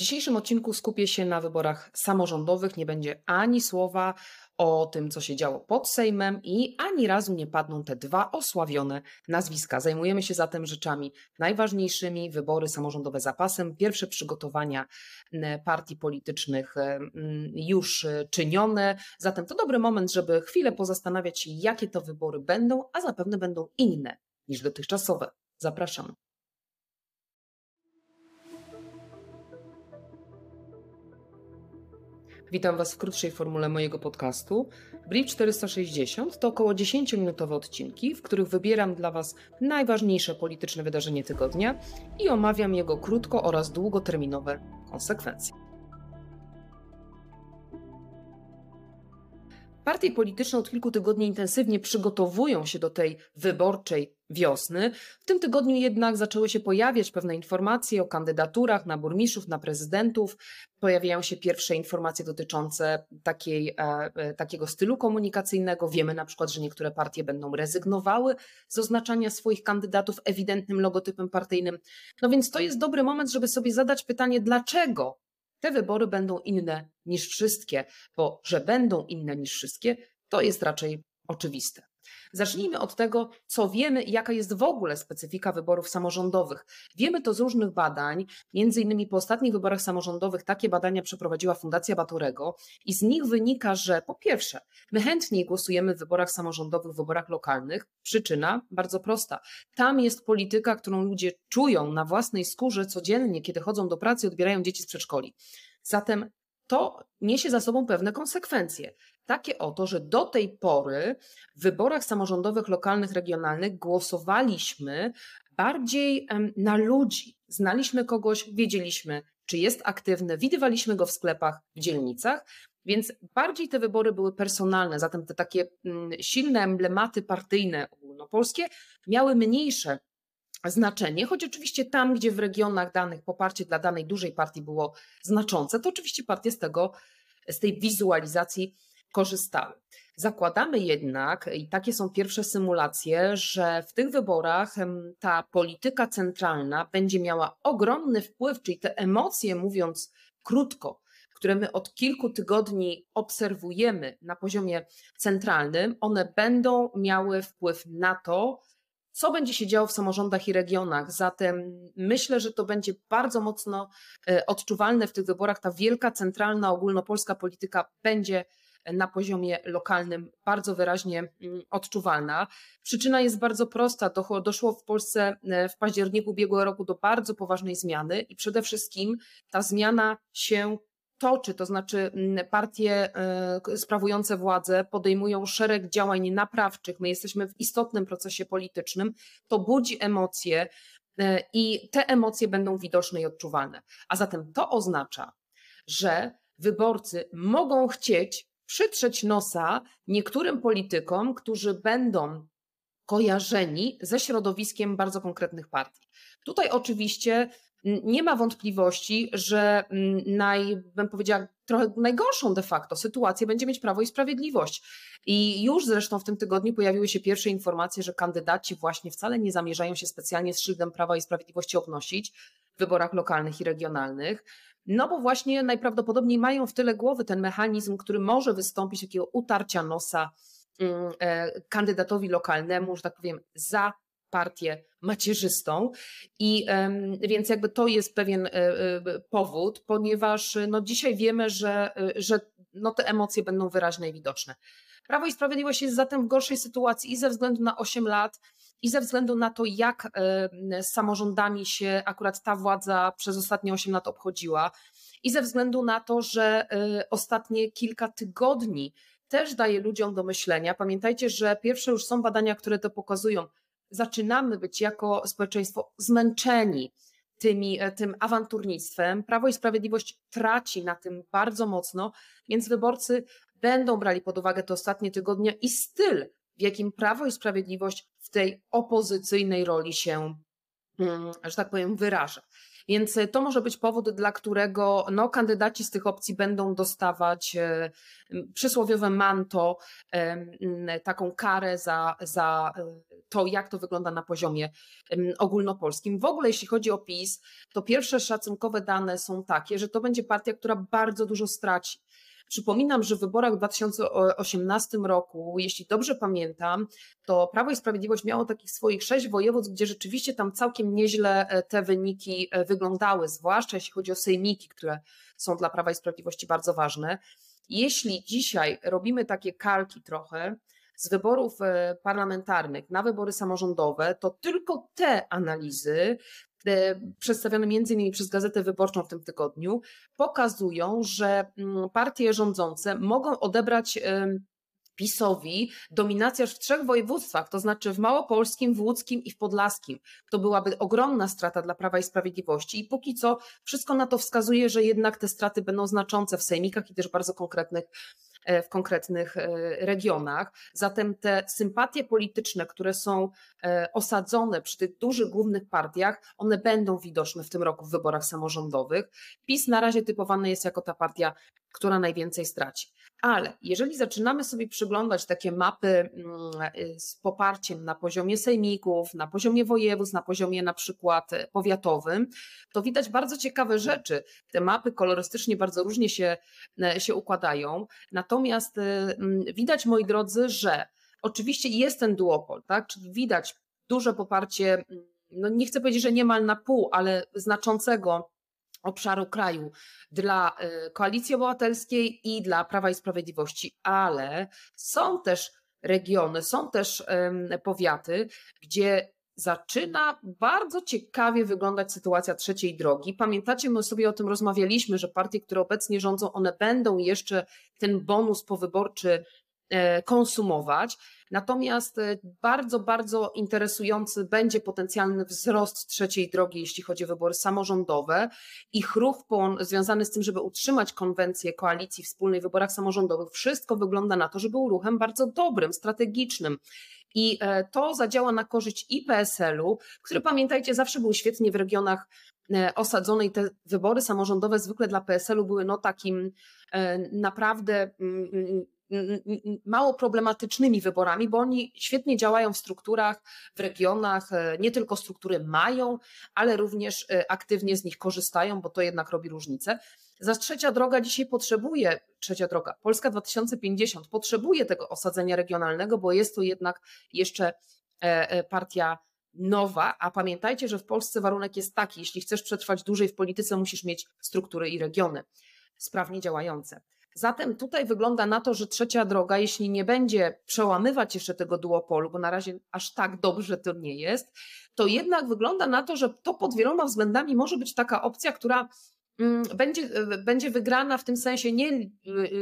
dzisiejszym odcinku skupię się na wyborach samorządowych. Nie będzie ani słowa o tym, co się działo pod Sejmem i ani razu nie padną te dwa osławione nazwiska. Zajmujemy się zatem rzeczami najważniejszymi, wybory samorządowe zapasem, pierwsze przygotowania partii politycznych już czynione. Zatem to dobry moment, żeby chwilę pozastanawiać się, jakie to wybory będą, a zapewne będą inne niż dotychczasowe. Zapraszam. Witam Was w krótszej formule mojego podcastu. Brief 460 to około 10-minutowe odcinki, w których wybieram dla Was najważniejsze polityczne wydarzenie tygodnia i omawiam jego krótko oraz długoterminowe konsekwencje. Partie polityczne od kilku tygodni intensywnie przygotowują się do tej wyborczej wiosny. W tym tygodniu jednak zaczęły się pojawiać pewne informacje o kandydaturach na burmistrzów, na prezydentów. Pojawiają się pierwsze informacje dotyczące takiej, e, e, takiego stylu komunikacyjnego. Wiemy na przykład, że niektóre partie będą rezygnowały z oznaczania swoich kandydatów ewidentnym logotypem partyjnym. No więc to jest dobry moment, żeby sobie zadać pytanie, dlaczego te wybory będą inne niż wszystkie, bo że będą inne niż wszystkie, to jest raczej oczywiste. Zacznijmy od tego, co wiemy i jaka jest w ogóle specyfika wyborów samorządowych. Wiemy to z różnych badań, między innymi po ostatnich wyborach samorządowych takie badania przeprowadziła Fundacja Batorego i z nich wynika, że po pierwsze, my chętniej głosujemy w wyborach samorządowych, w wyborach lokalnych. Przyczyna bardzo prosta. Tam jest polityka, którą ludzie czują na własnej skórze codziennie, kiedy chodzą do pracy i odbierają dzieci z przedszkoli. Zatem to niesie za sobą pewne konsekwencje. Takie oto, że do tej pory w wyborach samorządowych, lokalnych, regionalnych głosowaliśmy bardziej na ludzi. Znaliśmy kogoś, wiedzieliśmy, czy jest aktywny, widywaliśmy go w sklepach, w dzielnicach, więc bardziej te wybory były personalne, zatem te takie mm, silne emblematy partyjne ogólnopolskie miały mniejsze znaczenie, choć oczywiście tam, gdzie w regionach danych poparcie dla danej dużej partii było znaczące, to oczywiście partie z tego, z tej wizualizacji korzystały. Zakładamy jednak, i takie są pierwsze symulacje, że w tych wyborach ta polityka centralna będzie miała ogromny wpływ, czyli te emocje, mówiąc krótko, które my od kilku tygodni obserwujemy na poziomie centralnym, one będą miały wpływ na to, co będzie się działo w samorządach i regionach. Zatem myślę, że to będzie bardzo mocno e, odczuwalne w tych wyborach. Ta wielka, centralna, ogólnopolska polityka będzie na poziomie lokalnym bardzo wyraźnie mm, odczuwalna. Przyczyna jest bardzo prosta. Doszło w Polsce e, w październiku ubiegłego roku do bardzo poważnej zmiany i przede wszystkim ta zmiana się toczy, to znaczy mm, partie e, sprawujące władzę podejmują szereg działań naprawczych, my jesteśmy w istotnym procesie politycznym, to budzi emocje e, i te emocje będą widoczne i odczuwalne. A zatem to oznacza, że wyborcy mogą chcieć przytrzeć nosa niektórym politykom, którzy będą kojarzeni ze środowiskiem bardzo konkretnych partii. Tutaj oczywiście nie ma wątpliwości, że naj, bym powiedziała, trochę najgorszą de facto sytuację będzie mieć Prawo i Sprawiedliwość. I już zresztą w tym tygodniu pojawiły się pierwsze informacje, że kandydaci właśnie wcale nie zamierzają się specjalnie z szyldem Prawa i Sprawiedliwości obnosić w wyborach lokalnych i regionalnych. No bo właśnie najprawdopodobniej mają w tyle głowy ten mechanizm, który może wystąpić takiego utarcia nosa mm, e, kandydatowi lokalnemu, że tak powiem, za partię macierzystą. I więc jakby to jest pewien e, e, powód, ponieważ no dzisiaj wiemy, że, że no te emocje będą wyraźne i widoczne. Prawo i Sprawiedliwość jest zatem w gorszej sytuacji i ze względu na 8 lat, i ze względu na to, jak z samorządami się akurat ta władza przez ostatnie 8 lat obchodziła, i ze względu na to, że ostatnie kilka tygodni też daje ludziom do myślenia. Pamiętajcie, że pierwsze już są badania, które to pokazują zaczynamy być jako społeczeństwo zmęczeni tymi, e, tym awanturnictwem. Prawo i Sprawiedliwość traci na tym bardzo mocno, więc wyborcy będą brali pod uwagę te ostatnie tygodnie i styl, w jakim Prawo i Sprawiedliwość w tej opozycyjnej roli się, mm, że tak powiem, wyraża. Więc e, to może być powód, dla którego no, kandydaci z tych opcji będą dostawać e, przysłowiowe manto, taką karę za, za to, jak to wygląda na poziomie ogólnopolskim. W ogóle, jeśli chodzi o PiS, to pierwsze szacunkowe dane są takie, że to będzie partia, która bardzo dużo straci. Przypominam, że w wyborach w 2018 roku, jeśli dobrze pamiętam, to Prawo i Sprawiedliwość miało takich swoich sześć województw, gdzie rzeczywiście tam całkiem nieźle e, te wyniki e, wyglądały, zwłaszcza jeśli chodzi o sejmiki, które są dla Prawa i Sprawiedliwości bardzo ważne. Jeśli dzisiaj robimy takie kalki trochę, z wyborów e, parlamentarnych na wybory samorządowe, to tylko te analizy E, przedstawione między innymi przez Gazetę Wyborczą w tym tygodniu, pokazują, że mm, partie rządzące mogą odebrać PiSowi dominację w trzech województwach, to znaczy w Małopolskim, w Łódzkim i w Podlaskim. To byłaby ogromna strata dla Prawa i Sprawiedliwości i póki co wszystko na to wskazuje, że jednak te straty będą znaczące w sejmikach i też bardzo konkretnych E, w konkretnych e, regionach. Zatem te sympatie polityczne, które są e, osadzone przy tych dużych głównych partiach, one będą widoczne w tym roku w wyborach samorządowych. PiS na razie typowany jest jako ta partia, która najwięcej straci. Ale jeżeli zaczynamy sobie przyglądać takie mapy mm, z poparciem na poziomie sejmików, na poziomie województw, na poziomie na przykład powiatowym, to widać bardzo ciekawe rzeczy. Te mapy kolorystycznie bardzo różnie się, się układają. Natomiast mm, widać, moi drodzy, że oczywiście jest ten duopol, tak? Czyli widać duże poparcie, no nie chcę powiedzieć, że niemal na pół, ale znaczącego obszaru kraju dla y, Koalicji Obywatelskiej i dla Prawa i Sprawiedliwości, ale są też regiony, są też powiaty, gdzie zaczyna bardzo ciekawie wyglądać sytuacja trzeciej drogi. Pamiętacie, my sobie o tym rozmawialiśmy, że partie, które obecnie rządzą, one będą jeszcze ten bonus powyborczy konsumować. Natomiast e, bardzo, bardzo interesujący będzie potencjalny wzrost trzeciej drogi, jeśli chodzi o wybory samorządowe. Ich ruch związany z tym, żeby utrzymać konwencję koalicji wspólnej w wyborach samorządowych, wszystko wygląda na to, że był ruchem bardzo dobrym, strategicznym. I e, to zadziała na korzyść i PSL-u, który pamiętajcie, zawsze był świetnie w regionach e, osadzone i te wybory samorządowe zwykle dla PSL-u były no takim naprawdę mm, mm, mało problematycznymi wyborami, bo oni świetnie działają w strukturach, w regionach, e, nie tylko struktury mają, ale również e, aktywnie z nich korzystają, bo to jednak robi różnicę. Za trzecia droga dzisiaj potrzebuje, trzecia droga, Polska 2050 potrzebuje tego osadzenia regionalnego, bo jest to jednak jeszcze e, partia nowa, a pamiętajcie, że w Polsce warunek jest taki, jeśli chcesz przetrwać dłużej w polityce, musisz mieć struktury i regiony sprawnie działające. Zatem tutaj wygląda na to, że trzecia droga, jeśli nie będzie przełamywać jeszcze tego duopolu, bo na razie aż tak dobrze to nie jest, to jednak wygląda na to, że to pod wieloma względami może być taka opcja, która mm, będzie, e, będzie wygrana w tym sensie nie e,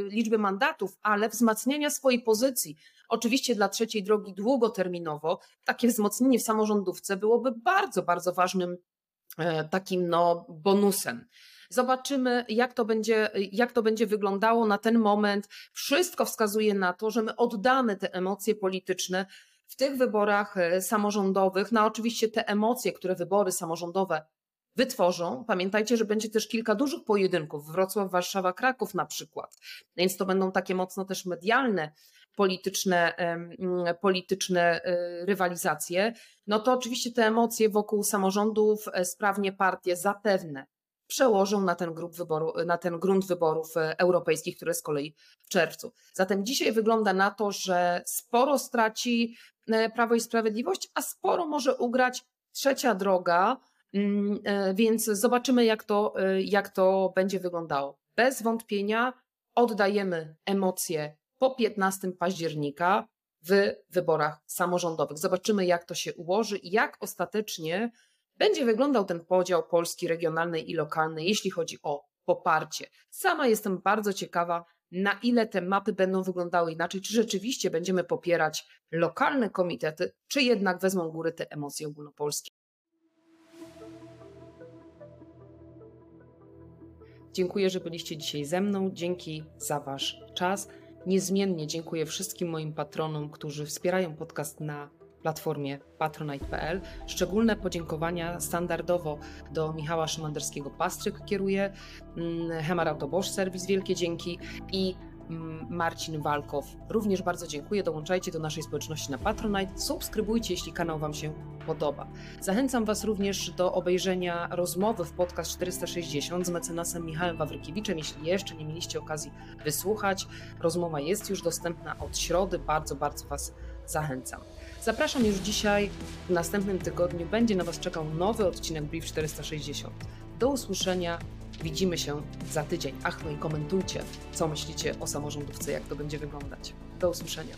liczby mandatów, ale wzmacniania swojej pozycji. Oczywiście dla trzeciej drogi długoterminowo takie wzmocnienie w samorządówce byłoby bardzo, bardzo ważnym e, takim no, bonusem. Zobaczymy, jak to będzie, jak to będzie wyglądało na ten moment. Wszystko wskazuje na to, że my oddamy te emocje polityczne w tych wyborach e, samorządowych. Na oczywiście te emocje, które wybory samorządowe wytworzą. Pamiętajcie, że będzie też kilka dużych pojedynków, Wrocław, Warszawa, Kraków na przykład. Więc to będą takie mocno też medialne, polityczne, polityczne e, rywalizacje. No to oczywiście te emocje wokół samorządów e, sprawnie partie zapewne przełożą na ten, grup wyboru, na ten grunt wyborów e, europejskich, które z kolei w czerwcu. Zatem dzisiaj wygląda na to, że sporo straci e, Prawo i Sprawiedliwość, a sporo może ugrać trzecia droga, mm, e, więc zobaczymy, jak to, jak to będzie wyglądało. Bez wątpienia oddajemy emocje po 15 października w wyborach samorządowych. Zobaczymy, jak to się ułoży i jak ostatecznie będzie wyglądał ten podział Polski regionalnej i lokalnej, jeśli chodzi o poparcie. Sama jestem bardzo ciekawa, na ile te mapy będą wyglądały inaczej, czy rzeczywiście będziemy popierać lokalne komitety, czy jednak wezmą góry te emocje ogólnopolskie. Dziękuję, że byliście dzisiaj ze mną. Dzięki za Wasz czas. Niezmiennie dziękuję wszystkim moim patronom, którzy wspierają podcast na platformie patronite.pl. Szczególne podziękowania standardowo do Michała Szymanderskiego Pastryk kieruje, mm, Hemar Autobosch Serwis, wielkie dzięki i mm, Marcin Walkow. Również bardzo dziękuję. Dołączajcie do naszej społeczności na Patronite. Subskrybujcie, jeśli kanał Wam się podoba. Zachęcam Was również do obejrzenia rozmowy w podcast 460 z mecenasem Michałem Wawrykiewiczem. Jeśli jeszcze nie mieliście okazji wysłuchać, rozmowa jest już dostępna od środy. Bardzo, bardzo Was zachęcam. Zapraszam już dzisiaj. W następnym tygodniu będzie na Was czekał nowy odcinek Brief 460. Do usłyszenia. Widzimy się za tydzień. Ach, no i komentujcie, co myślicie o samorządówce, jak to będzie wyglądać. Do usłyszenia.